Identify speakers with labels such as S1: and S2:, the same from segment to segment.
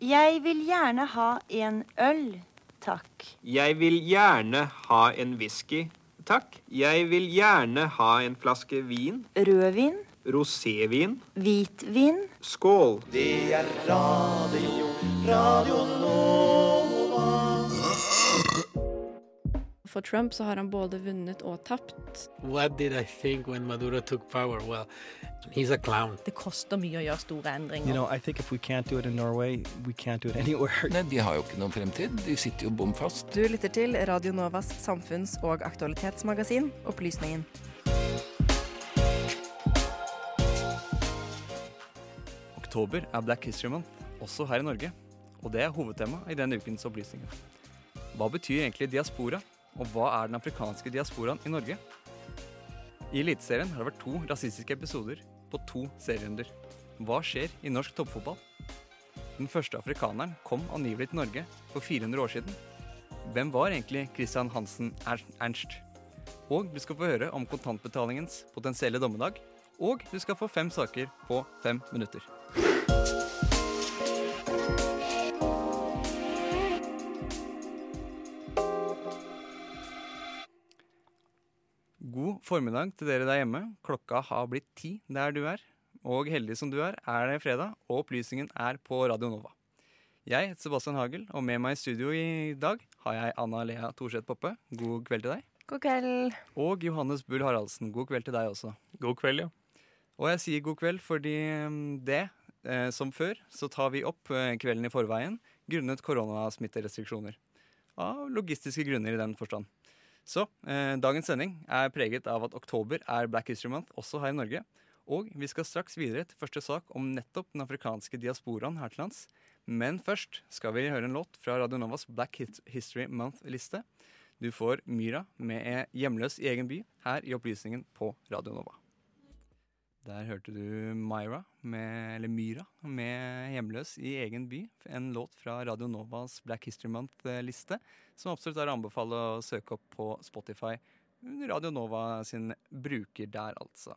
S1: Jeg vil gjerne ha en øl, takk.
S2: Jeg vil gjerne ha en whisky, takk. Jeg vil gjerne ha en flaske vin.
S1: Rødvin,
S2: Rosévin.
S1: hvitvin.
S2: Skål.
S3: Det er radio, radio Nova.
S4: For Trump så har han både vunnet og tapt.
S5: What did I think when Maduro took power? Well, he's a clown.
S6: Det koster mye å gjøre store endringer.
S7: You know, I think if we can't do it in Norway, we can't do it anywhere.
S8: Nei, De har jo ikke noen fremtid. De sitter jo bom fast.
S9: Du lytter til Radio Novas samfunns- og aktualitetsmagasin Opplysningen.
S10: Oktober er Black History Month, også her i Norge. Og det er hovedtema i denne ukens opplysninger. Hva betyr egentlig diaspora, og hva er den afrikanske diasporaen i Norge? I Eliteserien har det vært to rasistiske episoder på to serierunder. Hva skjer i norsk toppfotball? Den første afrikaneren kom angivelig til Norge for 400 år siden. Hvem var egentlig Christian Hansen Ernst? Og du skal få høre om kontantbetalingens potensielle dommedag. Og du skal få fem saker på fem minutter. Formiddag til dere der hjemme. Klokka har blitt ti der du er. Og heldig som du er, er det fredag, og opplysningen er på Radio Nova. Jeg heter Sebastian Hagel, og med meg i studio i dag har jeg Anna Lea Thorseth Poppe. God kveld til deg.
S9: God kveld.
S10: Og Johannes Bull Haraldsen. God kveld til deg også.
S11: God kveld, ja.
S10: Og jeg sier god kveld fordi mm, det, eh, som før, så tar vi opp eh, kvelden i forveien grunnet koronasmitterestriksjoner. Av logistiske grunner i den forstand. Så eh, dagens sending er preget av at oktober er Black History Month også her i Norge. Og vi skal straks videre til første sak om nettopp den afrikanske diasporaen her til lands. Men først skal vi høre en låt fra Radio Novas Black History Month-liste. Du får Myra med 'Hjemløs i egen by' her i Opplysningen på Radio Nova. Der hørte du Myra, med, eller Myra, med 'Hjemløs i egen by'. En låt fra Radio Novas Black History Month-liste, som absolutt er å anbefale å søke opp på Spotify. Radio Nova sin bruker der, altså.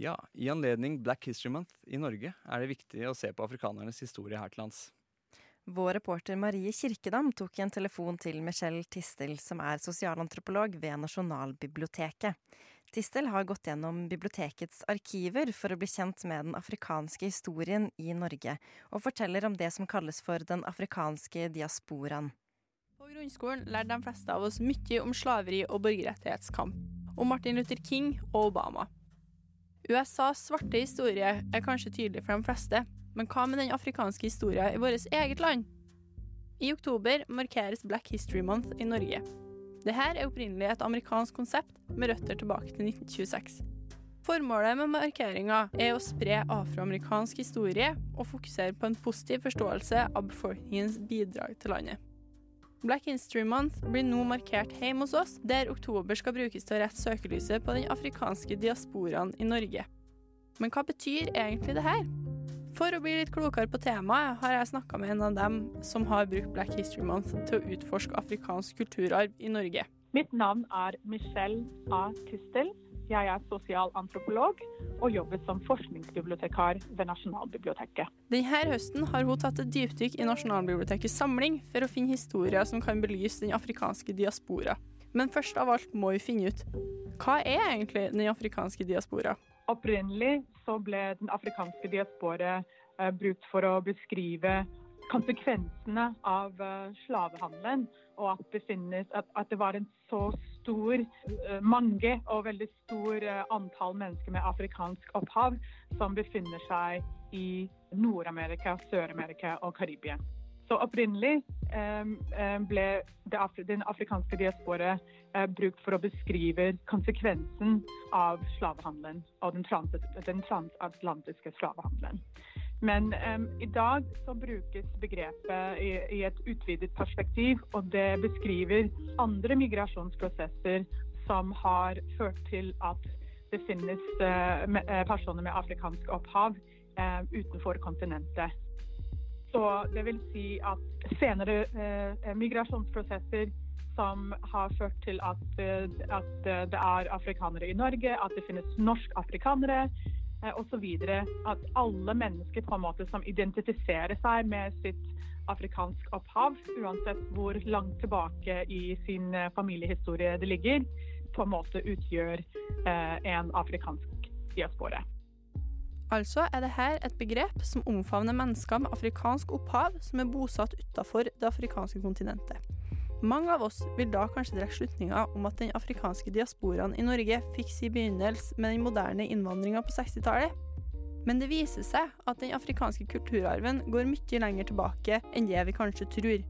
S10: Ja, i anledning Black History Month i Norge er det viktig å se på afrikanernes historie her til lands.
S9: Vår reporter Marie Kirkedam tok en telefon til Michelle Tistel, som er sosialantropolog ved Nasjonalbiblioteket. Tistel har gått gjennom bibliotekets arkiver for å bli kjent med den afrikanske historien i Norge, og forteller om det som kalles for den afrikanske diasporaen.
S4: På grunnskolen lærte de fleste av oss mye om slaveri og borgerrettighetskamp. Om Martin Luther King og Obama. USAs svarte historie er kanskje tydelig for de fleste, men hva med den afrikanske historien i vårt eget land? I oktober markeres Black History Month i Norge. Dette er opprinnelig et amerikansk konsept med røtter tilbake til 1926. Formålet med markeringa er å spre afroamerikansk historie og fokusere på en positiv forståelse av befolkningens bidrag til landet. Black History Month blir nå markert hjemme hos oss, der oktober skal brukes til å rette søkelyset på den afrikanske diasporaen i Norge. Men hva betyr egentlig det her? For å bli litt klokere på temaet, har jeg snakka med en av dem som har brukt Black History Month til å utforske afrikansk kulturarv i Norge.
S12: Mitt navn er Michelle A. Tistel. Jeg er sosialantropolog og jobber som forskningsbibliotekar ved Nasjonalbiblioteket.
S4: Denne høsten har hun tatt et dypdykk i Nasjonalbibliotekets samling for å finne historier som kan belyse den afrikanske diaspora. Men først av alt må vi finne ut hva er egentlig den afrikanske diaspora?
S12: Opprinnelig så ble den afrikanske diaspora eh, brukt for å beskrive konsekvensene av eh, slavehandelen, og at at, at det var en så stor, eh, mange og veldig stor eh, antall mennesker med afrikansk opphav som befinner seg i Nord-Amerika, Sør-Amerika og Karibia. Så opprinnelig eh, ble den afrikanske diaspora eh, brukt for å beskrive konsekvensen av slavehandelen og den transatlantiske slavehandelen. Men um, i dag så brukes begrepet i, i et utvidet perspektiv, og det beskriver andre migrasjonsprosesser som har ført til at det finnes uh, personer med afrikansk opphav uh, utenfor kontinentet. Så det vil si at senere uh, migrasjonsprosesser som har ført til at, at det er afrikanere i Norge, at det finnes norsk-afrikanere osv. At alle mennesker på en måte som identifiserer seg med sitt afrikansk opphav, uansett hvor langt tilbake i sin eh, familiehistorie det ligger, på en måte utgjør eh, en afrikansk diaspora.
S4: Altså er dette et begrep som omfavner mennesker med afrikansk opphav som er bosatt utenfor det afrikanske kontinentet. Mange av oss vil da kanskje trekke slutninga om at den afrikanske diasporaen i Norge fikk sin begynnelse med den moderne innvandringa på 60-tallet. Men det viser seg at den afrikanske kulturarven går mye lenger tilbake enn det vi kanskje tror.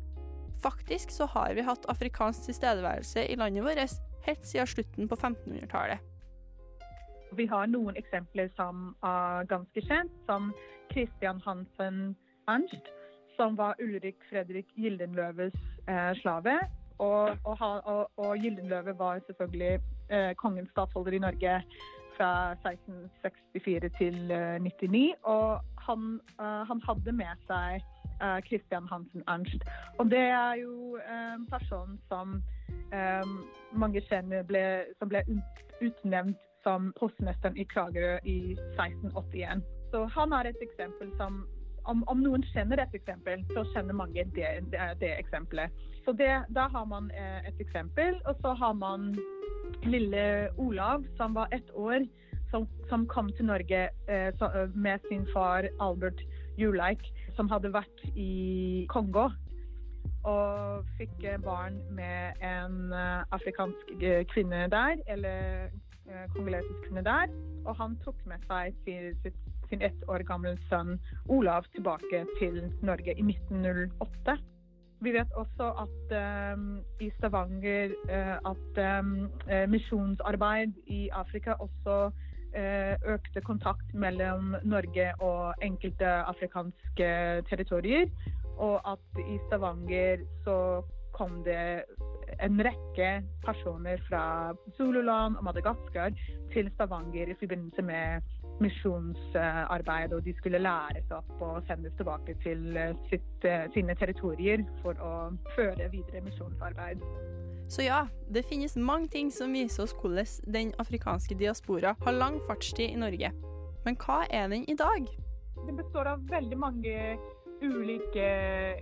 S4: Faktisk så har vi hatt afrikansk tilstedeværelse i landet vårt helt siden slutten på 1500-tallet.
S12: Vi har noen eksempler som er ganske kjent, som Christian Hansen Ernst, som var Ulrik Fredrik Gyldenløves eh, slave. Og, og, og, og Gyldenløve var selvfølgelig eh, kongens statsholder i Norge fra 1664 til eh, 99. Og han, eh, han hadde med seg eh, Christian Hansen Ernst. Og det er jo eh, en person som eh, mange kjenner ble, som ble ut, utnevnt som postmesteren i Kragerø i 1681. Så han er et eksempel som om, om noen kjenner et eksempel, så kjenner mange det, det, det eksempelet. Så det, da har man eh, et eksempel, og så har man lille Olav, som var ett år, som, som kom til Norge eh, eh, med sin far Albert Juleik, som hadde vært i Kongo. Og fikk eh, barn med en afrikansk kvinne der, eller kongolesisk kvinne der. Og han tok med seg sitt, sin ett år gamle sønn Olav tilbake til Norge i 1908. Vi vet også at eh, i Stavanger uh, at eh, misjonsarbeid i Afrika også uh, økte kontakt mellom Norge og enkelte afrikanske territorier. Og at i Stavanger så kom det en rekke personer fra Zululand og Madagaskar til Stavanger i forbindelse med misjonsarbeid, og de skulle læres opp og sendes tilbake til eh, sitt, eh, sine territorier for å føre videre misjonsarbeid.
S4: Så ja, det finnes mange ting som viser oss hvordan den afrikanske diaspora har lang fartstid i Norge. Men hva er den i dag?
S12: Det består av veldig mange ulike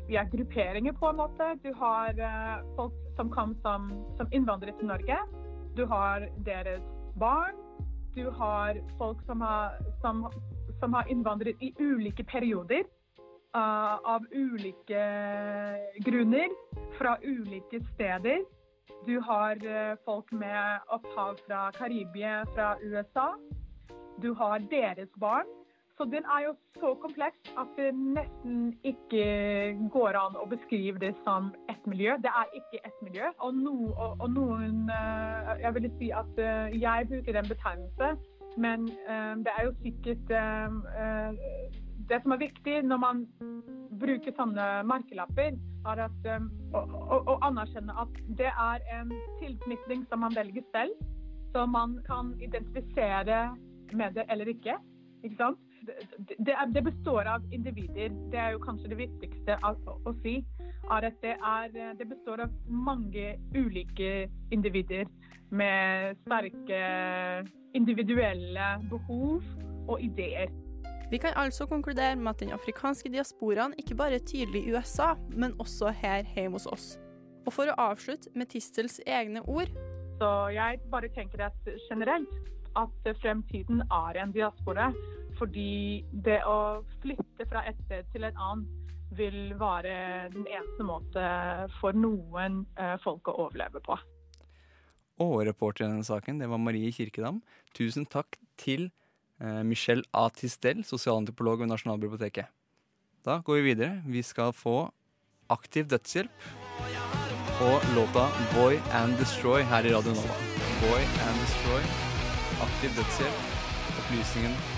S12: ja, grupperinger, på en måte. Du har eh, folk som kom som, som innvandrere til Norge. Du har deres barn. Du har folk som har, som, som har innvandret i ulike perioder. Uh, av ulike grunner, fra ulike steder. Du har uh, folk med opphav fra Karibia, fra USA. Du har deres barn. Så den er jo så kompleks at det nesten ikke går an å beskrive det som ett miljø. Det er ikke ett miljø. Og, no, og, noen eh, Jeg vil si at eh, jeg bruker den betegnelse, men eh, det er jo sikkert Det som er viktig når man bruker sånne merkelapper, er at, å anerkjenne at det er en tilknytning som man velger selv. Så man kan identifisere med det eller ikke. Ikke sant? Det, det, består av individer. Det er jo kanskje det viktigste å, å si. Er at det, er, det består av mange ulike individer med sterke individuelle behov og ideer.
S4: Vi kan altså konkludere med at den afrikanske diasporaen ikke bare er tydelig i USA, men også her hjemme hos oss. Og for å avslutte med Tistels egne ord
S12: Så jeg bare tenker at generelt at fremtiden er en diaspora. Fordi det å flytte fra et sted til et annet vil være den eneste måte for noen eh, folk å overleve på.
S10: Og reporter i denne saken, det var Marie Kirkedam. Tusen takk til eh, Michelle A. Tistel, sosialantropolog ved Nasjonalbiblioteket. Da går vi videre. Vi skal få aktiv dødshjelp og låta 'Boy and Destroy' her i Radio Nova. Boy and Destroy, aktiv dødshjelp, opplysningen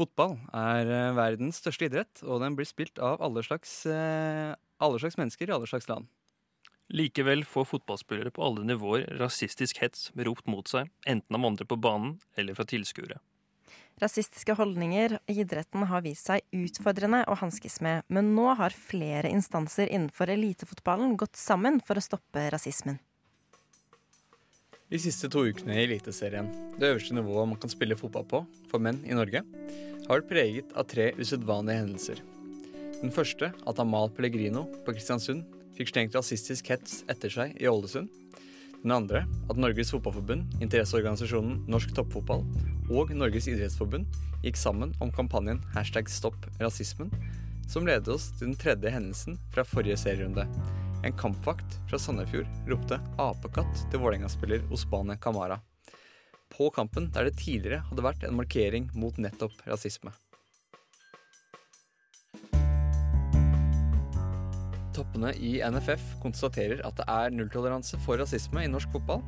S10: Fotball er eh, verdens største idrett, og den blir spilt av alle slags, eh, alle slags mennesker i alle slags land.
S11: Likevel får fotballspillere på alle nivåer rasistisk hets ropt mot seg, enten av andre på banen eller fra tilskuere.
S9: Rasistiske holdninger i idretten har vist seg utfordrende å hanskes med, men nå har flere instanser innenfor elitefotballen gått sammen for å stoppe rasismen.
S10: De siste to ukene i Eliteserien, det øverste nivået man kan spille fotball på for menn i Norge, har vært preget av tre usedvanlige hendelser. Den første, at Amal Pellegrino på Kristiansund fikk slengt rasistisk hets etter seg i Ålesund. Den andre, at Norges Fotballforbund, interesseorganisasjonen Norsk Toppfotball og Norges idrettsforbund gikk sammen om kampanjen hashtag stopp rasismen, som ledet oss til den tredje hendelsen fra forrige serierunde. En kampvakt fra Sandefjord ropte 'apekatt' til Vålerenga-spiller Osbane Kamara. På kampen der det tidligere hadde vært en markering mot nettopp rasisme. Toppene i NFF konstaterer at det er nulltoleranse for rasisme i norsk fotball.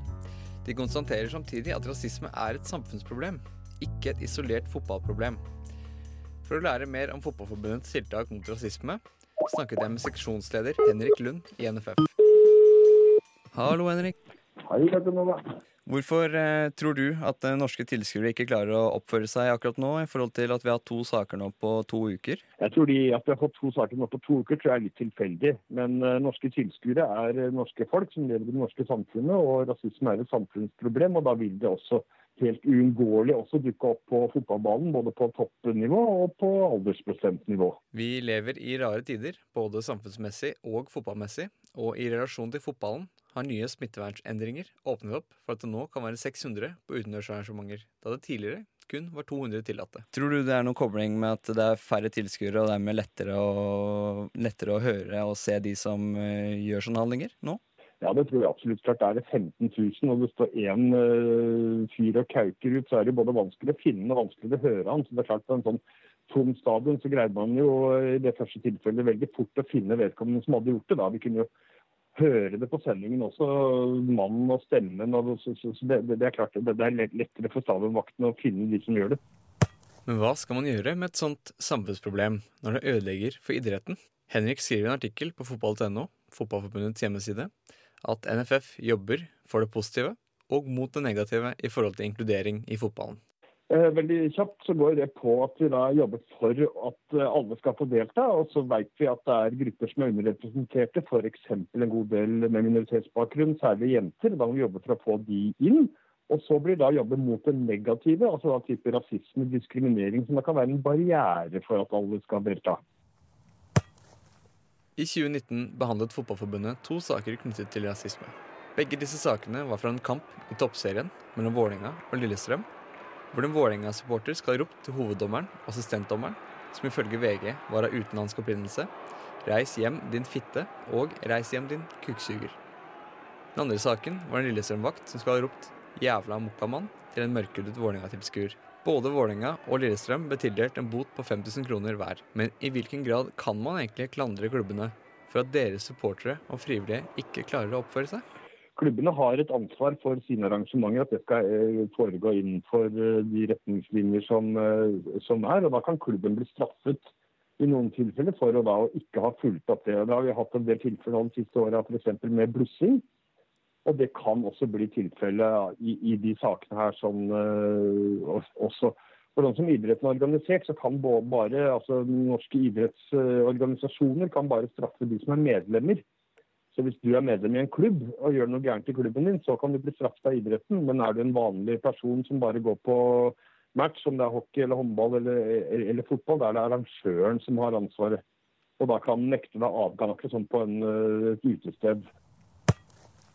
S10: De konstaterer samtidig at rasisme er et samfunnsproblem, ikke et isolert fotballproblem. For å lære mer om Fotballforbundets tiltak mot rasisme snakket jeg med seksjonsleder Henrik Lund i NFF. Hallo, Henrik.
S13: Hei.
S10: Hvorfor eh, tror du at eh, norske tilskuere ikke klarer å oppføre seg akkurat nå, i forhold til at vi har hatt to saker nå på to uker?
S13: Jeg tror de, At vi har fått to saker nå på to uker, tror jeg er litt tilfeldig. Men eh, norske tilskuere er norske folk som lever i det norske samfunnet, og rasisme er et samfunnsproblem. og Da vil det også helt uunngåelig også dukke opp på fotballbanen, både på toppnivå og på aldersbestemt nivå.
S10: Vi lever i rare tider, både samfunnsmessig og fotballmessig, og i relasjon til fotballen har nye smittevernendringer åpnet opp for at det nå kan være 600 på utendørsarrangementer, da det tidligere kun var 200 tillatte. Tror du det er noen kobling med at det er færre tilskuere, og dermed lettere å, lettere å høre og se de som uh, gjør sånne handlinger nå?
S13: Ja, det tror jeg absolutt. Klart er det 15 000 og det står én uh, fyr og kauker ut, så er det både vanskelig å finne og vanskelig å høre han. Så det er klart På en sånn tom stadion så greide man jo i det første tilfellet veldig fort å finne vedkommende som hadde gjort det. da. Vi kunne jo høre det på sendingen også, mannen og stemmen. Og så, så, så det, det, er klart det, det er lettere for stadionvakten å finne de som gjør det.
S10: Men hva skal man gjøre med et sånt samfunnsproblem når det ødelegger for idretten? Henrik skriver i en artikkel på fotball.no, Fotballforbundets hjemmeside, at NFF jobber for det positive og mot det negative i forhold til inkludering i fotballen.
S13: Eh, veldig kjapt så går det på at vi da jobber for at eh, alle skal få delta. Og så vet vi at det er grupper som er underrepresenterte, f.eks. en god del med minoritetsbakgrunn, særlig jenter. Da må vi jobbe for å få de inn. Og så blir det da jobben mot det negative, altså da type rasisme, diskriminering, som da kan være en barriere for at alle skal delta.
S10: I 2019 behandlet Fotballforbundet to saker knyttet til rasisme. Begge disse sakene var fra en kamp i toppserien mellom Vålerenga og Lillestrøm hvor en Vålerenga-supporter skal ha ropt til hoveddommeren, assistentdommeren, som ifølge VG var av utenlandsk opprinnelse, 'Reis hjem, din fitte', og 'Reis hjem, din kukksuger'. Den andre saken var en Lillestrøm-vakt som skal ha ropt 'jævla mokkamann' til en mørkhudet Vålerenga-tilskuer. Både Vålerenga og Lillestrøm ble tildelt en bot på 5000 kroner hver. Men i hvilken grad kan man egentlig klandre klubbene for at deres supportere og frivillige ikke klarer å oppføre seg?
S13: Klubbene har et ansvar for sine arrangementer, at det skal eh, foregå innenfor eh, de retningslinjer som, eh, som, er. og Da kan klubben bli straffet i noen tilfeller for å da ikke ha fulgt opp det. og Da har vi hatt en del tilfeller de siste åra f.eks. med blussing. Og det kan også bli tilfellet i, i, de sakene her som uh, også for de som idretten er organisert, så kan bare altså norske idrettsorganisasjoner kan bare straffe de som er medlemmer. Så hvis du er medlem i en klubb og gjør noe gærent i klubben din, så kan du bli straffet av idretten. Men er du en vanlig person som bare går på match, om det er hockey eller håndball eller, eller fotball, da er det arrangøren som har ansvaret. Og da kan han nekte deg adgang akkurat sånn på en, et utested.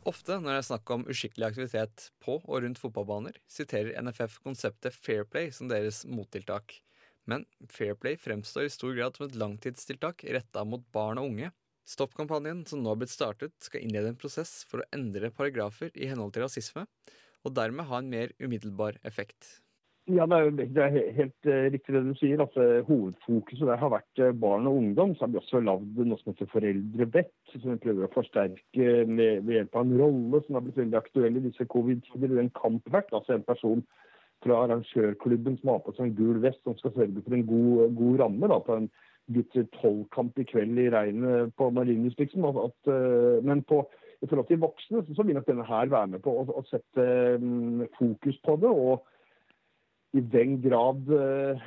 S10: Ofte når det er snakk om uskikkelig aktivitet på og rundt fotballbaner, siterer NFF konseptet Fair Play som deres mottiltak. Men Fair Play fremstår i stor grad som et langtidstiltak retta mot barn og unge. Stopp-kampanjen som nå har blitt startet, skal innlede en prosess for å endre paragrafer i henhold til rasisme, og dermed ha en mer umiddelbar effekt.
S13: Ja, Det er, det er helt eh, riktig det du sier. eh, Hovedfokuset der har vært eh, barn og ungdom. Så har vi også lagd noe som heter Foreldrebett, som vi prøver å forsterke med, ved hjelp av en rolle som har blitt veldig aktuell i disse covid-tider. En kampvert, altså en person fra arrangørklubben som har på seg en gul vest, som skal sørge for en god, god ramme da, på en gutt tolv-kamp i kveld i regnet på Marienlyst, liksom. Eh, men på, i forhold til voksne så, vil nok denne her være med på å, å sette um, fokus på det. og i den grad uh,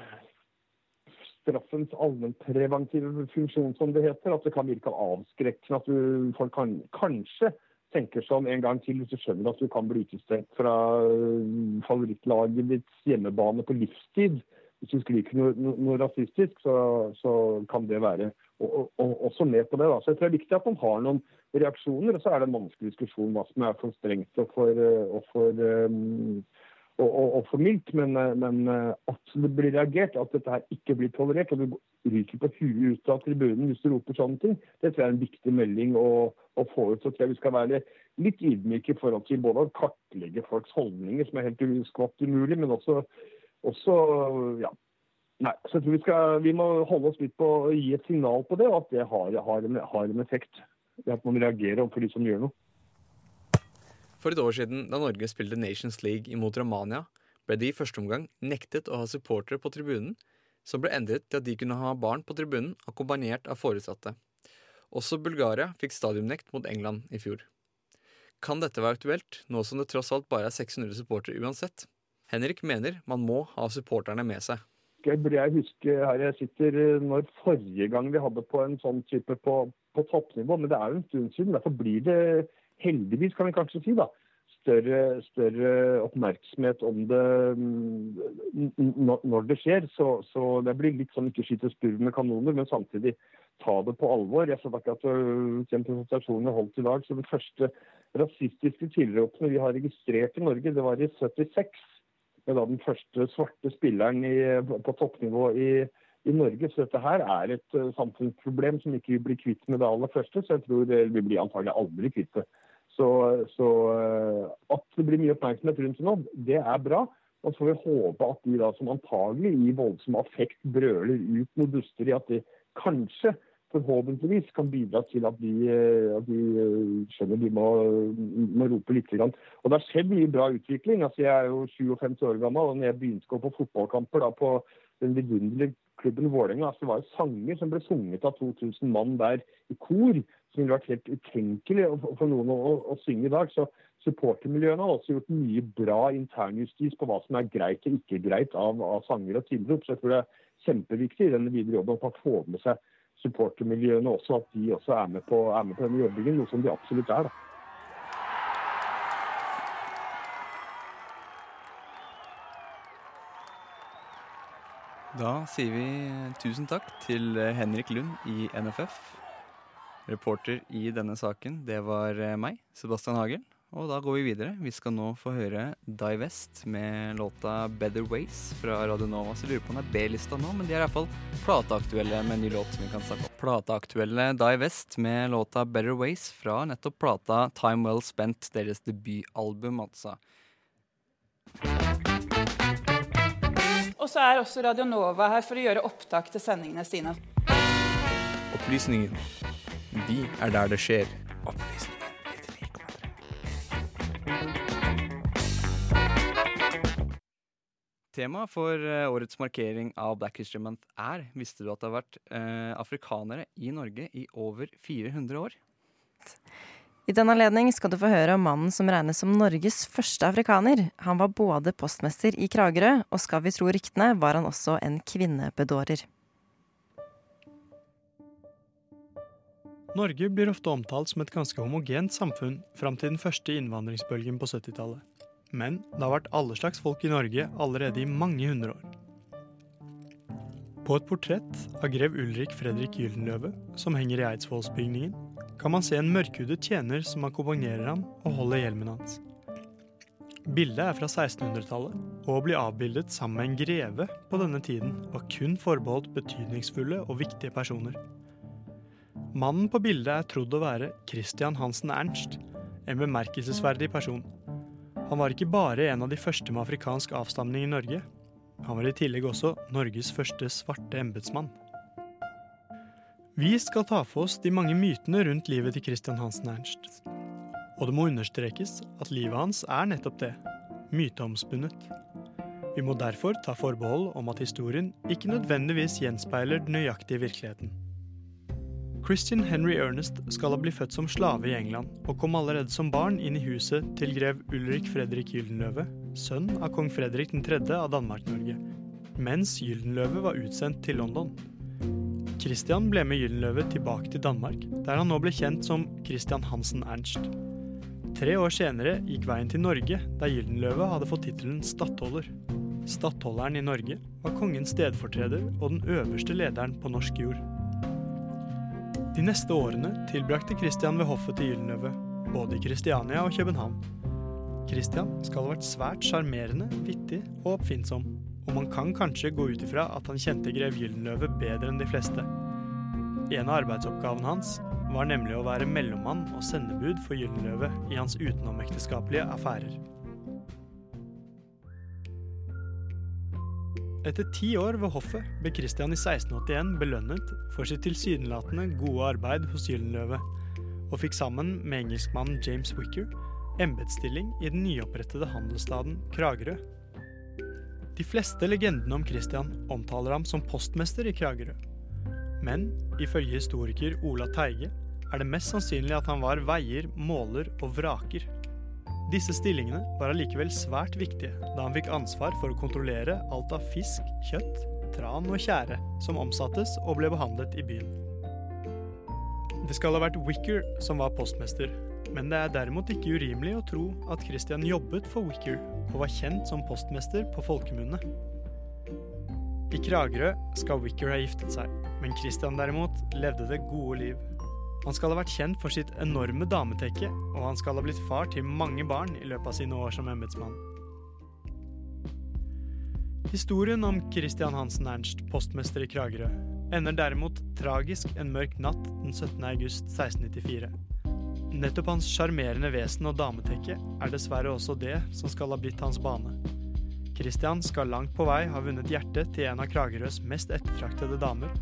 S13: straffens allmennpreventive funksjon, som det heter, at det kan virke avskrekkende. At du, folk kan, kanskje tenker om en gang til hvis du skjønner at du kan bli utestengt fra eh, favorittlaget ditts hjemmebane på livstid. Hvis du skriker noe, noe, rasistisk, så, så kan det være og, og, og, også med på det. Da. Så jeg tror det er viktig at man har noen reaksjoner. Og så er det en vanskelig diskusjon hva som er for strengt og for, eh, og for um, for mildt, men, eh, men at det blir reagert, at dette her ikke blir tolerert, og du ryker på huet ut av tribunen hvis du roper sånne ting, det tror jeg er en viktig melding å, å få ut. Så tror jeg vi skal være litt ydmyke i forhold til både å kartlegge folks holdninger, som er helt skvatt umulig, men også, også ja. Nei, så jeg tror vi, skal, vi må holde oss litt på å gi et signal på det, og at det har, har, en, har en effekt. At man reagerer overfor de som gjør noe.
S10: For et år siden, da Norge spilte Nations League imot Romania, ble de i første omgang nektet å ha supportere på tribunen, som ble endret til at de kunne ha barn på tribunen akkompagnert av foresatte. Også Bulgaria fikk stadionnekt mot England i fjor. Kan dette være aktuelt, nå som det tross alt bare er 600 supportere uansett? Henrik mener man må ha supporterne med seg.
S13: Jeg burde jeg huske her jeg sitter når forrige gang vi hadde på en sånn type på, på toppnivå, men det er jo en stund siden. Derfor blir det heldigvis, kan vi kanskje si, da, større, større oppmerksomhet om det mm, når det skjer. Så, så det blir litt sånn ikke skyte spurv med kanoner, men samtidig ta det på alvor. Jeg så akkurat den presentasjonen jeg holdt i dag, så det første rasistiske tilropene vi har registrert i Norge, det var i 76. Med da den første svarte spilleren i, på toppnivå i, i Norge. Så dette her er et uh, samfunnsproblem som ikke vi blir kvitt med det aller første. Så jeg tror det, vi blir antagelig aldri kvitt det. Så, så uh, at det blir mye oppmerksomhet rundt det nå, det er bra. Og så får vi håpe at de da som antagelig i voldsom affekt brøler ut noe i at de kanskje forhåpentligvis kan bidra til at de, at de skjønner de må, må rope litt. Grann. Og det har skjedd mye bra utvikling. Altså, jeg er jo 57 år gammel, og når jeg begynte å gå på fotballkamper da, på den vidunderlige klubben Vålerenga, altså, det var jo sanger som ble sunget av 2000 mann der i kor, som ville vært helt utenkelig for noen å, å, å synge i dag. Så supportermiljøene har også gjort mye bra internjustis på hva som er greit og ikke greit av, av sanger og tilrop. Så jeg tror det er kjempeviktig i denne videre jobben at får med seg supportermiljøene også, at de også er med, på, er med på denne jobbingen, noe som de absolutt er. da.
S10: Da sier vi tusen takk til Henrik Lund i NFF. Reporter i denne saken, det var meg, Sebastian Hagel. Og da går vi videre. Vi skal nå få høre Die West med låta 'Better Ways' fra Radio Nova. Så jeg lurer på om det er B-lista nå, men de er iallfall plateaktuelle med en ny låt som vi kan snakke om. Plateaktuelle Die West med låta 'Better Ways' fra nettopp plata 'Time Well Spent', deres debutalbum, altså.
S14: Og så er også Radio Nova her for å gjøre opptak til sendingene sine.
S10: Opplysningen. Vi er der det skjer. Opplysningen. Temaet for eh, årets markering av Black History Month er Visste du at det har vært eh, afrikanere i Norge i over 400 år?
S9: I den anledning skal du få høre om mannen som regnes som Norges første afrikaner. Han var både postmester i Kragerø, og skal vi tro ryktene, var han også en kvinnebedårer.
S15: Norge blir ofte omtalt som et ganske homogent samfunn fram til den første innvandringsbølgen på 70-tallet. Men det har vært alle slags folk i Norge allerede i mange hundre år. På et portrett av grev Ulrik Fredrik Gyldenløve, som henger i Eidsvollsbygningen, kan man se en mørkhudet tjener som akkompagnerer ham og holder hjelmen hans. Bildet er fra 1600-tallet, og å bli avbildet sammen med en greve på denne tiden var kun forbeholdt betydningsfulle og viktige personer. Mannen på bildet er trodd å være Christian Hansen Ernst, en bemerkelsesverdig person. Han var ikke bare en av de første med afrikansk avstamning i Norge. Han var i tillegg også Norges første svarte embetsmann. Vi skal ta for oss de mange mytene rundt livet til Christian Hansen Ernst. Og det må understrekes at livet hans er nettopp det myteomspunnet. Vi må derfor ta forbehold om at historien ikke nødvendigvis gjenspeiler den nøyaktige virkeligheten. Christian Henry Ernest skal ha blitt født som slave i England, og kom allerede som barn inn i huset til grev Ulrik Fredrik Gyldenløve, sønn av kong Fredrik 3. av Danmark-Norge, mens Gyldenløve var utsendt til London. Christian ble med Gyldenløve tilbake til Danmark, der han nå ble kjent som Christian Hansen Ernst. Tre år senere gikk veien til Norge, der Gyldenløve hadde fått tittelen stattholder. Stattholderen i Norge var kongens stedfortreder og den øverste lederen på norsk jord. De neste årene tilbrakte Christian ved hoffet til Gyldenløve, både i Kristiania og København. Christian skal ha vært svært sjarmerende, vittig og oppfinnsom, og man kan kanskje gå ut ifra at han kjente grev Gyldenløve bedre enn de fleste. En av arbeidsoppgavene hans var nemlig å være mellommann og sendebud for Gyldenløve i hans utenomekteskapelige affærer. Etter ti år ved hoffet ble Christian i 1681 belønnet for sitt tilsynelatende gode arbeid hos Gyldenløve, og fikk sammen med engelskmannen James Wicker embetsstilling i den nyopprettede handelsstaden Kragerø. De fleste legendene om Christian omtaler ham som postmester i Kragerø. Men ifølge historiker Ola Teige er det mest sannsynlig at han var veier, måler og vraker. Disse stillingene var allikevel svært viktige, da han fikk ansvar for å kontrollere alt av fisk, kjøtt, tran og tjære som omsattes og ble behandlet i byen. Det skal ha vært Wicker som var postmester, men det er derimot ikke urimelig å tro at Christian jobbet for Wicker og var kjent som postmester på folkemunne. I Kragerø skal Wicker ha giftet seg, men Christian derimot levde det gode liv. Han skal ha vært kjent for sitt enorme dametekke, og han skal ha blitt far til mange barn i løpet av sine år som embetsmann. Historien om Christian Hansen Ernst, postmester i Kragerø, ender derimot tragisk en mørk natt den 17. august 1694. Nettopp hans sjarmerende vesen og dametekke er dessverre også det som skal ha blitt hans bane. Christian skal langt på vei ha vunnet hjertet til en av Kragerøs mest ettertraktede damer,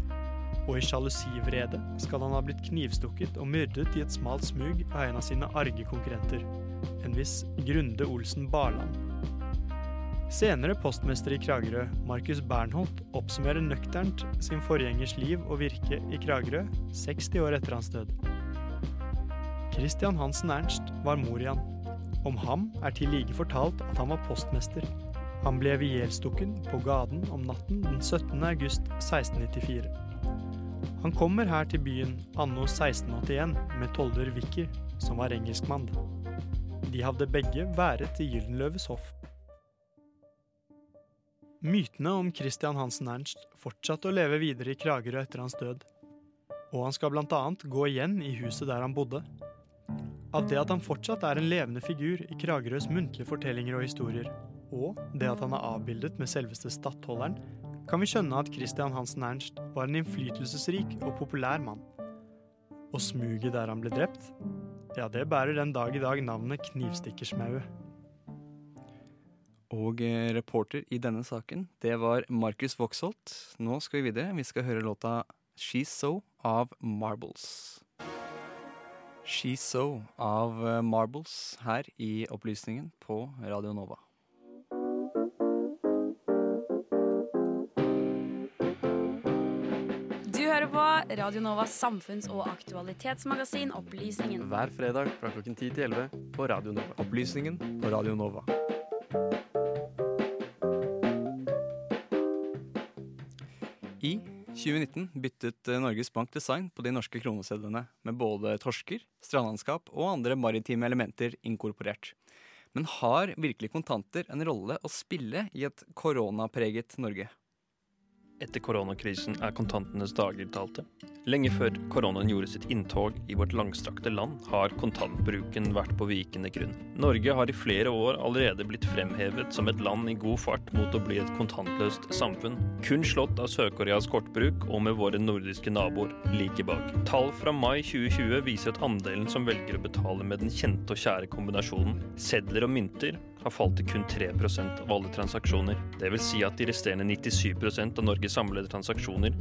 S15: og i sjalusivrede skal han ha blitt knivstukket og myrdet i et smalt smug av en av sine arge konkurrenter, en viss Grunde Olsen Barland. Senere postmester i Kragerø, Markus Bernholt, oppsummerer nøkternt sin forgjengers liv og virke i Kragerø 60 år etter hans død. Christian Hansen Ernst var mor i han. Om ham er til like fortalt at han var postmester. Han ble ihjelstukken på gaden om natten den 17. august 1694. Han kommer her til byen anno 1681 med tolder Vicky, som var engelskmann. De hadde begge været i Gyldenløves hoff. Mytene om Christian Hansen Ernst fortsatte å leve videre i Kragerø etter hans død. Og han skal annet gå igjen i huset der han bodde. Av det at han fortsatt er en levende figur i Kragerøs muntlige fortellinger og historier, og det at han er avbildet med selveste stattholderen, kan vi skjønne at Christian Hansen Ernst var en innflytelsesrik og populær mann. Og smuget der han ble drept, ja, det bærer den dag i dag navnet Knivstikkersmauet.
S10: Og eh, reporter i denne saken, det var Markus Voksholt. Nå skal vi videre. Vi skal høre låta She's So av Marbles. She's So av eh, Marbles her i Opplysningen på Radio Nova.
S16: Radio Novas samfunns- og aktualitetsmagasin Opplysningen.
S17: Hver fredag fra klokken 10 til 11 på Radio Nova.
S10: Opplysningen på Radio Nova. I 2019 byttet eh, Norges Bank design på de norske kronesedlene, med både torsker, strandlandskap og andre maritime elementer inkorporert. Men har virkelig kontanter en rolle å spille i et koronapreget Norge?
S11: Etter koronakrisen er kontantenes dager talte. Lenge før koronaen gjorde sitt inntog i vårt langstrakte land, har kontantbruken vært på vikende grunn. Norge har i flere år allerede blitt fremhevet som et land i god fart mot å bli et kontantløst samfunn. Kun slått av Sør-Koreas kortbruk og med våre nordiske naboer like bak. Tall fra mai 2020 viser at andelen som velger å betale med den kjente og kjære kombinasjonen sedler og mynter, har falt til kun 3% av alle transaksjoner. Vil si at de resterende 97% av Norges samlede transaksjoner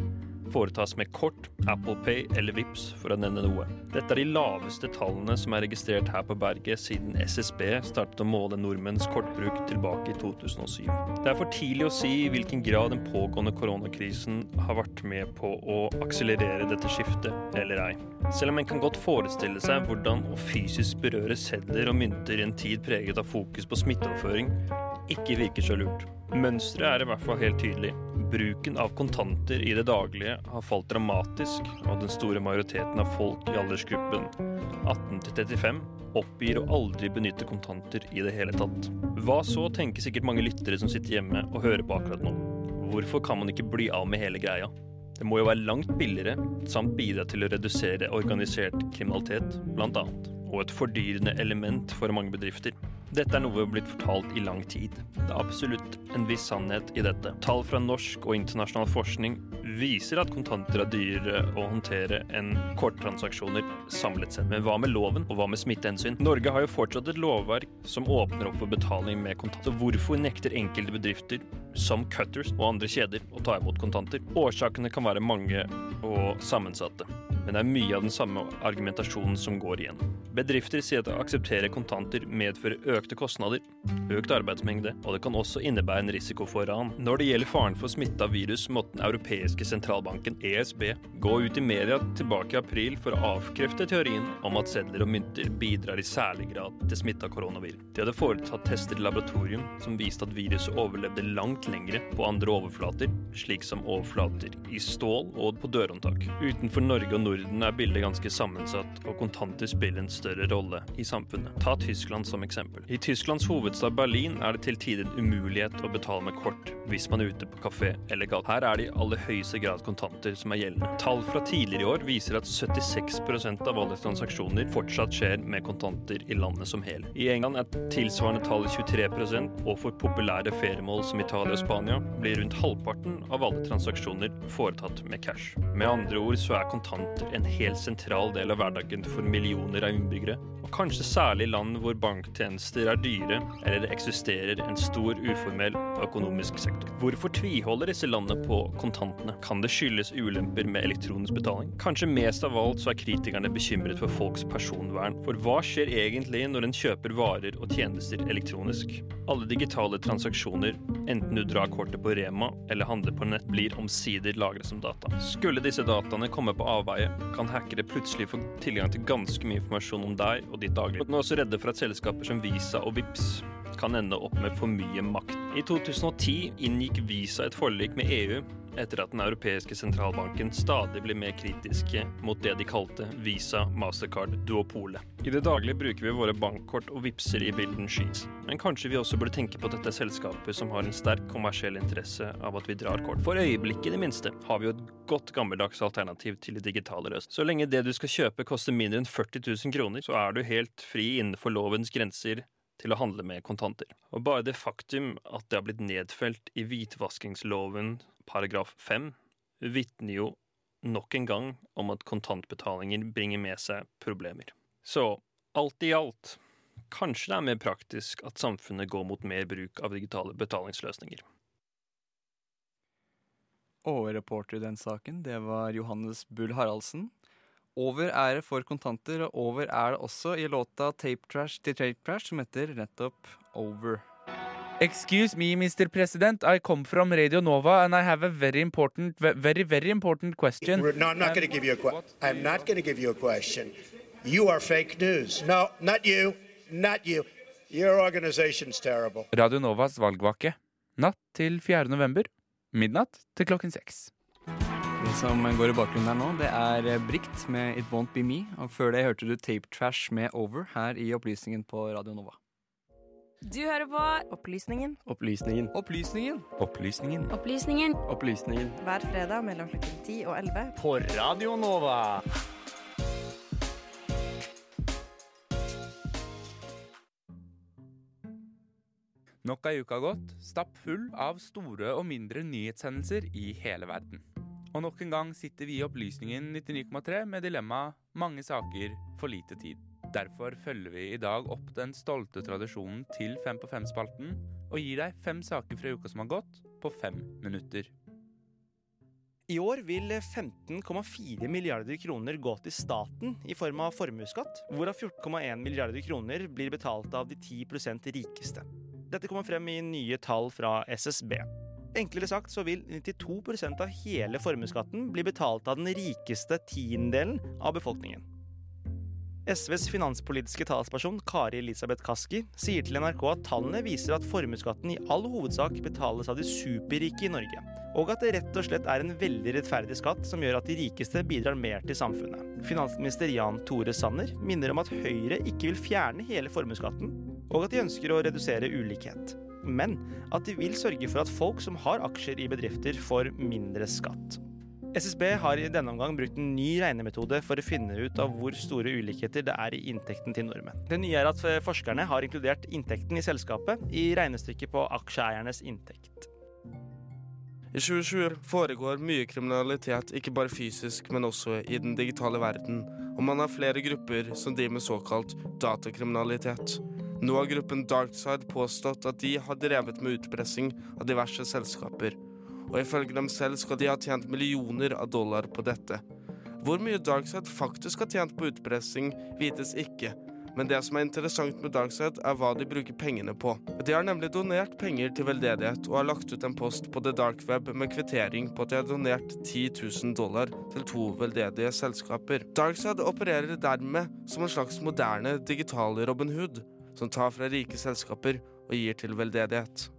S11: foretas med kort, Apple Pay eller Vips, for å nevne noe. Dette er de laveste tallene som er registrert her på berget siden SSB startet å måle nordmenns kortbruk tilbake i 2007. Det er for tidlig å si i hvilken grad den pågående koronakrisen har vært med på å akselerere dette skiftet eller ei. Selv om en kan godt forestille seg hvordan å fysisk berøre sedler og mynter i en tid preget av fokus på smitteoverføring, ikke virker så lurt. Mønsteret er i hvert fall helt tydelig. Bruken av kontanter i det daglige har falt dramatisk, og den store majoriteten av folk i aldersgruppen 18 til 35 oppgir å aldri benytte kontanter i det hele tatt. Hva så, tenker sikkert mange lyttere som sitter hjemme og hører på akkurat nå. Hvorfor kan man ikke bli av med hele greia? Det må jo være langt billigere, samt bidra til å redusere organisert kriminalitet, blant annet. Og et fordyrende element for mange bedrifter. Dette er noe vi har blitt fortalt i lang tid. Det er absolutt en viss sannhet i dette. Tall fra norsk og internasjonal forskning viser at kontanter er dyrere å håndtere enn korttransaksjoner samlet sett. Men hva med loven, og hva med smittehensyn? Norge har jo fortsatt et lovverk som åpner opp for betaling med kontanter. Så hvorfor nekter enkelte bedrifter, som Cutters og andre kjeder, å ta imot kontanter? Årsakene kan være mange og sammensatte men det er mye av den samme argumentasjonen som går igjen. Bedrifter sier at å akseptere kontanter medfører økte kostnader, økt arbeidsmengde, og det kan også innebære en risiko for ran. Når det gjelder faren for smitte av virus, måtte den europeiske sentralbanken, ESB, gå ut i media tilbake i april for å avkrefte teorien om at sedler og mynter bidrar i særlig grad til smitte av koronavirus. De hadde foretatt tester i laboratorium som viste at viruset overlevde langt lengre på andre overflater, slik som overflater i stål og på dørhåndtak. Utenfor Norge og Norden Norden er bildet ganske sammensatt, og kontanter spiller en større rolle i samfunnet. Ta Tyskland som eksempel. I Tysklands hovedstad Berlin er det til tider en umulighet å betale med kort hvis man er ute på kafé eller galt. Her er det i aller høyeste grad kontanter som er gjeldende. Tall fra tidligere i år viser at 76% av alle transaksjoner fortsatt skjer med kontanter i landet som hel. I England er tilsvarende tallet 23% og for populære feriemål som Italia og Spania blir rundt halvparten av alle transaksjoner foretatt med cash. Med andre ord så er kontanter en helt sentral del av hverdagen for millioner av innbyggere, og kanskje særlig land hvor banktjenester er dyre, eller det eksisterer en stor uformell økonomisk sektor. Hvorfor tviholder disse landene på kontantene? Kan det skyldes ulemper med elektronisk betaling? Kanskje mest av alt så er kritikerne bekymret for folks personvern. For hva skjer egentlig når en kjøper varer og tjenester elektronisk? Alle digitale transaksjoner, enten du drar kortet på Rema eller handler på nett, blir omsider lagret som data. Skulle disse dataene komme på avveie, kan hackere plutselig få tilgang til ganske mye informasjon om deg og ditt daglige. Nå er også redde for at selskaper som Visa og Vips kan ende opp med for mye makt. I 2010 inngikk Visa et forlik med EU etter at den europeiske sentralbanken stadig blir mer kritiske mot det de kalte Visa Mastercard-duopolet. I det daglige bruker vi våre bankkort og vipser i bilden skis. Men kanskje vi også burde tenke på at dette er selskaper som har en sterk kommersiell interesse av at vi drar kort. For øyeblikket, i det minste, har vi jo et godt gammeldags alternativ til de digitale løst. Så lenge det du skal kjøpe koster mindre enn 40 000 kroner, så er du helt fri innenfor lovens grenser til å handle med kontanter. Og bare det faktum at det har blitt nedfelt i hvitvaskingsloven paragraf 5, vitner jo nok en gang om at kontantbetalinger bringer med seg problemer. Så alt i alt, kanskje det er mer praktisk at samfunnet går mot mer bruk av digitale betalingsløsninger.
S10: Og reporter i den saken, det var Johannes Bull Haraldsen. Over er det for kontanter, og over er det også i låta Tape Trash til Tape Trash, som heter nettopp Over.
S18: Excuse me, Mr. President. I come from Radio Nova, and I have a very important, very, very important question.
S3: No, I'm not going to give you a question. I'm not going to give you a question. You are fake news. No, not you. Not you. Your organization's terrible.
S18: Radio Novas valgvake. Natt til 4. november. Midnatt til klokken seks.
S10: Det som går i bakgrunnen her nå, det er eh, Brikt med It Won't Be Me. Og før det hørte du Tape Trash med Over her i Opplysningen på Radio Nova.
S16: Du hører på
S9: Opplysningen
S17: Opplysningen.
S10: Opplysningen.
S11: Opplysningen.
S16: Opplysningen
S17: Opplysningen.
S9: hver fredag mellom klokken 10 og 11
S19: På Radio Nova.
S18: Nok ei uke har gått, stappfull av store og mindre nyhetshendelser i hele verden. Og nok en gang sitter vi i Opplysningen 99,3 med dilemmaet 'mange saker, for lite tid'. Derfor følger vi i dag opp den stolte tradisjonen til Fem på fem-spalten, og gir deg fem saker fra uka som har gått, på fem minutter.
S20: I år vil 15,4 milliarder kroner gå til staten i form av formuesskatt, hvorav 14,1 milliarder kroner blir betalt av de 10% rikeste. Dette kommer frem i nye tall fra SSB. Enklere sagt så vil 92% av hele formuesskatten bli betalt av den rikeste tiendedelen av befolkningen. SVs finanspolitiske talsperson Kari Elisabeth Kaski sier til NRK at tallene viser at formuesskatten i all hovedsak betales av de superrike i Norge, og at det rett og slett er en veldig rettferdig skatt som gjør at de rikeste bidrar mer til samfunnet. Finansminister Jan Tore Sanner minner om at Høyre ikke vil fjerne hele formuesskatten, og at de ønsker å redusere ulikhet. Men at de vil sørge for at folk som har aksjer i bedrifter, får mindre skatt. SSB har i denne omgang brukt en ny regnemetode for å finne ut av hvor store ulikheter det er i inntekten til nordmenn. Det nye er at forskerne har inkludert inntekten i selskapet i regnestykket på aksjeeiernes inntekt.
S21: I 2020 foregår mye kriminalitet, ikke bare fysisk, men også i den digitale verden, og man har flere grupper som driver med såkalt datakriminalitet. Nå har gruppen Darkside påstått at de har drevet med utpressing av diverse selskaper, og ifølge dem selv skal de ha tjent millioner av dollar på dette. Hvor mye Darkside faktisk har tjent på utpressing, vites ikke, men det som er interessant med Darkside, er hva de bruker pengene på. De har nemlig donert penger til veldedighet, og har lagt ut en post på The Dark Web med kvittering på at de har donert 10 000 dollar til to veldedige selskaper. Darkside opererer dermed som en slags moderne digital Robin Hood, som tar fra rike selskaper og gir til veldedighet.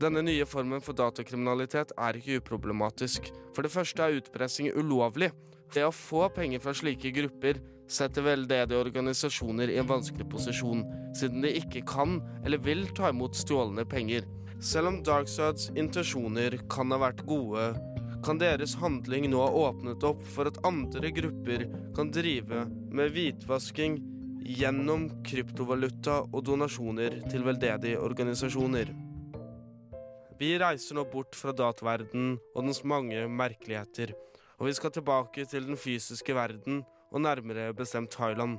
S21: Denne nye formen for datakriminalitet er ikke uproblematisk. For det første er utpressing ulovlig. Det å få penger fra slike grupper setter veldedige organisasjoner i en vanskelig posisjon, siden de ikke kan eller vil ta imot stjålne penger. Selv om Darksides intensjoner kan ha vært gode, kan deres handling nå ha åpnet opp for at andre grupper kan drive med hvitvasking gjennom kryptovaluta og donasjoner til veldedige organisasjoner. Vi reiser nå bort fra dataverdenen og dens mange merkeligheter, og vi skal tilbake til den fysiske verden, og nærmere bestemt Thailand.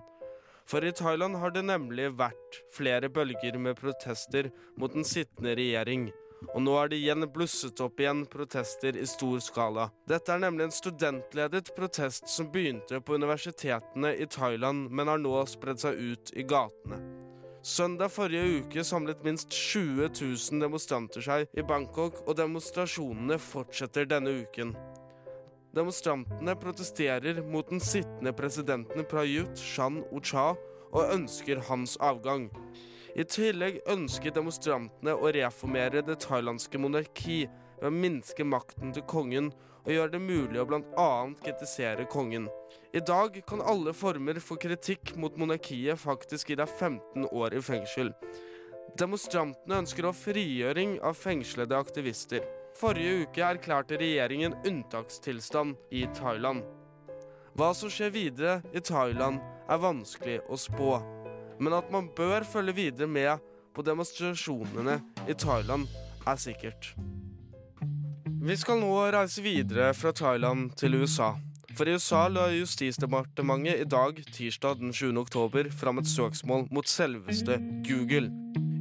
S21: For i Thailand har det nemlig vært flere bølger med protester mot den sittende regjering, og nå er det igjen blusset opp igjen protester i stor skala. Dette er nemlig en studentledet protest som begynte på universitetene i Thailand, men har nå spredd seg ut i gatene. Søndag forrige uke samlet minst 20 000 demonstranter seg i Bangkok, og demonstrasjonene fortsetter denne uken. Demonstrantene protesterer mot den sittende presidenten Prayut Shan Ocha og ønsker hans avgang. I tillegg ønsker demonstrantene å reformere det thailandske monarki ved å minske makten til kongen og gjøre det mulig å bl.a. kritisere kongen. I dag kan alle former for kritikk mot monarkiet faktisk gi deg 15 år i fengsel. Demonstrantene ønsker å frigjøring av fengslede aktivister. Forrige uke erklærte regjeringen unntakstilstand i Thailand. Hva som skjer videre i Thailand, er vanskelig å spå. Men at man bør følge videre med på demonstrasjonene i Thailand, er sikkert. Vi skal nå reise videre fra Thailand til USA. For i USA la Justisdepartementet i dag, tirsdag den 7. oktober, fram et søksmål mot selveste Google.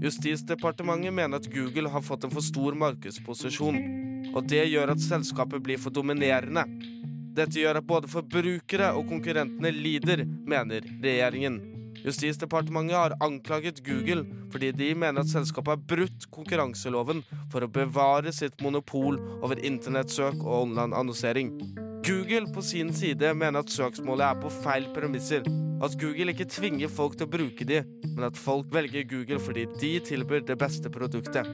S21: Justisdepartementet mener at Google har fått en for stor markedsposisjon, og det gjør at selskapet blir for dominerende. Dette gjør at både forbrukere og konkurrentene lider, mener regjeringen. Justisdepartementet har anklaget Google fordi de mener at selskapet har brutt konkurranseloven for å bevare sitt monopol over internettsøk og online-annonsering. Google på sin side mener at søksmålet er på feil premisser. At Google ikke tvinger folk til å bruke de, men at folk velger Google fordi de tilbyr det beste produktet.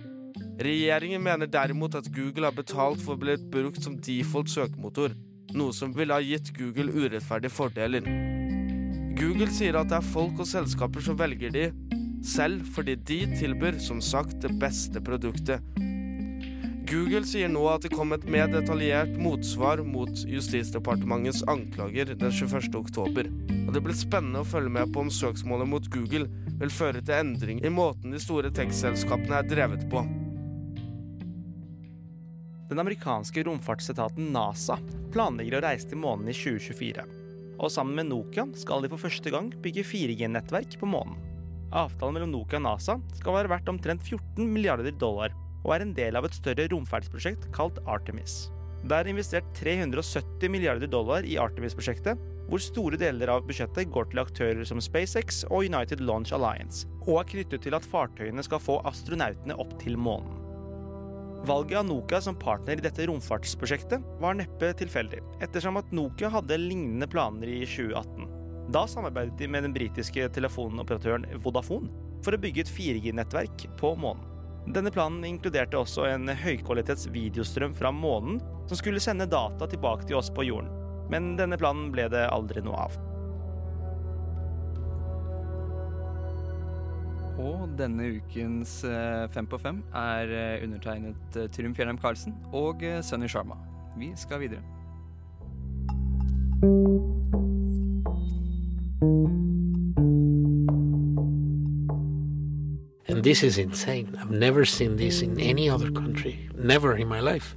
S21: Regjeringen mener derimot at Google har betalt for å bli brukt som default søkemotor, noe som ville ha gitt Google urettferdige fordeler. Google sier at det er folk og selskaper som velger de, selv fordi de tilbyr som sagt det beste produktet. Google sier nå at det kom et mer detaljert motsvar mot Justisdepartementets anklager den 21. oktober. Og det blir spennende å følge med på om søksmålet mot Google vil føre til endring i måten de store tekstselskapene er drevet på.
S20: Den amerikanske romfartsetaten NASA planlegger å reise til månen i 2024. Og sammen med Nokia skal de for første gang bygge 4G-nettverk på månen. Avtalen mellom Nokia og NASA skal være verdt omtrent 14 milliarder dollar, og er en del av et større romferdsprosjekt kalt Artemis. Det er investert 370 milliarder dollar i Artemis-prosjektet, hvor store deler av budsjettet går til aktører som SpaceX og United Launch Alliance, og er knyttet til at fartøyene skal få astronautene opp til månen. Valget av Nokia som partner i dette romfartsprosjektet var neppe tilfeldig, ettersom at Nokia hadde lignende planer i 2018. Da samarbeidet de med den britiske telefonoperatøren Vodafone for å bygge et 4G-nettverk på månen. Denne planen inkluderte også en høykvalitets videostrøm fra månen som skulle sende data tilbake til oss på jorden. Men denne planen ble det aldri noe av.
S10: Og denne ukens eh, Fem på fem er eh, undertegnet eh, Trym Fjellheim Karlsen og Sunny Sharma. Vi skal videre.
S22: And this is insane. I've never seen this in any other country. Never in my life.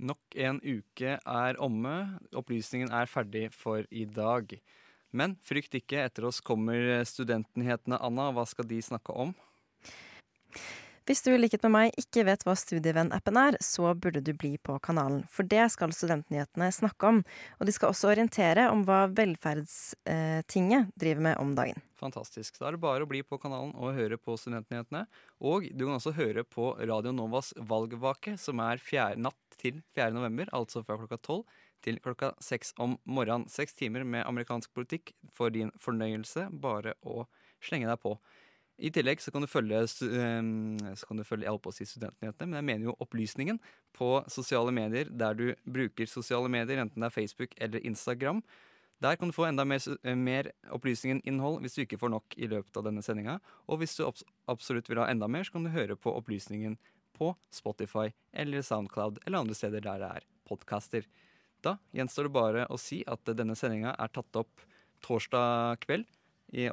S10: Nok en uke er omme. Opplysningen er ferdig for i dag. Men frykt ikke, etter oss kommer studentnyhetene. Anna, hva skal de snakke om?
S9: Hvis du i likhet med meg ikke vet hva Studievenn-appen er, så burde du bli på kanalen. For det skal Studentnyhetene snakke om. Og de skal også orientere om hva Velferdstinget driver med om dagen.
S10: Fantastisk. Da er det bare å bli på kanalen og høre på Studentnyhetene. Og du kan også høre på Radio Novas valgvake, som er fjerde, natt til 4. november, altså fra klokka 12 til klokka 6 om morgenen. Seks timer med amerikansk politikk for din fornøyelse. Bare å slenge deg på. I tillegg så kan du følge, følge jeg holdt å si studentnyhetene, men jeg mener jo opplysningen på sosiale medier der du bruker sosiale medier, enten det er Facebook eller Instagram. Der kan du få enda mer, mer opplysningen innhold hvis du ikke får nok i løpet av denne sendinga. Og hvis du absolutt vil ha enda mer, så kan du høre på opplysningen på Spotify eller Soundcloud eller andre steder der det er podcaster. Da gjenstår det bare å si at denne sendinga er tatt opp torsdag kveld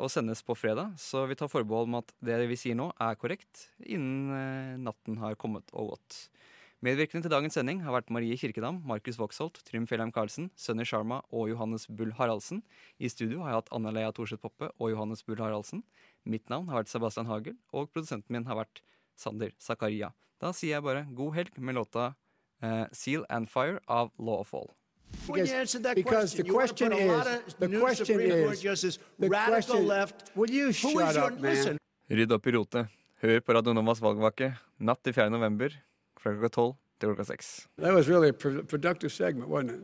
S10: og sendes på fredag, så vi tar forbehold om at det vi sier nå, er korrekt innen eh, natten har kommet og gått. Medvirkende til dagens sending har vært Marie Kirkedam, Markus Voksholt, Trym Fjellheim Karlsen, Sunny Sharma og Johannes Bull Haraldsen. I studio har jeg hatt Anna Lea Thorseth Poppe og Johannes Bull Haraldsen. Mitt navn har vært Sebastian Hagel, og produsenten min har vært Sander Zakaria. Da sier jeg bare god helg med låta eh, Seal and Fire av Law of All.
S3: When you answered that
S23: because
S3: question,
S23: the question
S3: a lot
S23: is-
S3: of
S23: the
S3: new
S23: question
S3: Supreme Court
S23: is-
S3: justice,
S23: the question-
S3: left.
S23: Will you
S3: Who
S23: shut
S3: is your,
S23: up, man?
S3: listen,
S10: Rydd opp i rotet. Hør på Radio Novas valgvake natt til 4. november fra klokka 12 til klokka 6.
S23: That was really a productive segment, wasn't it?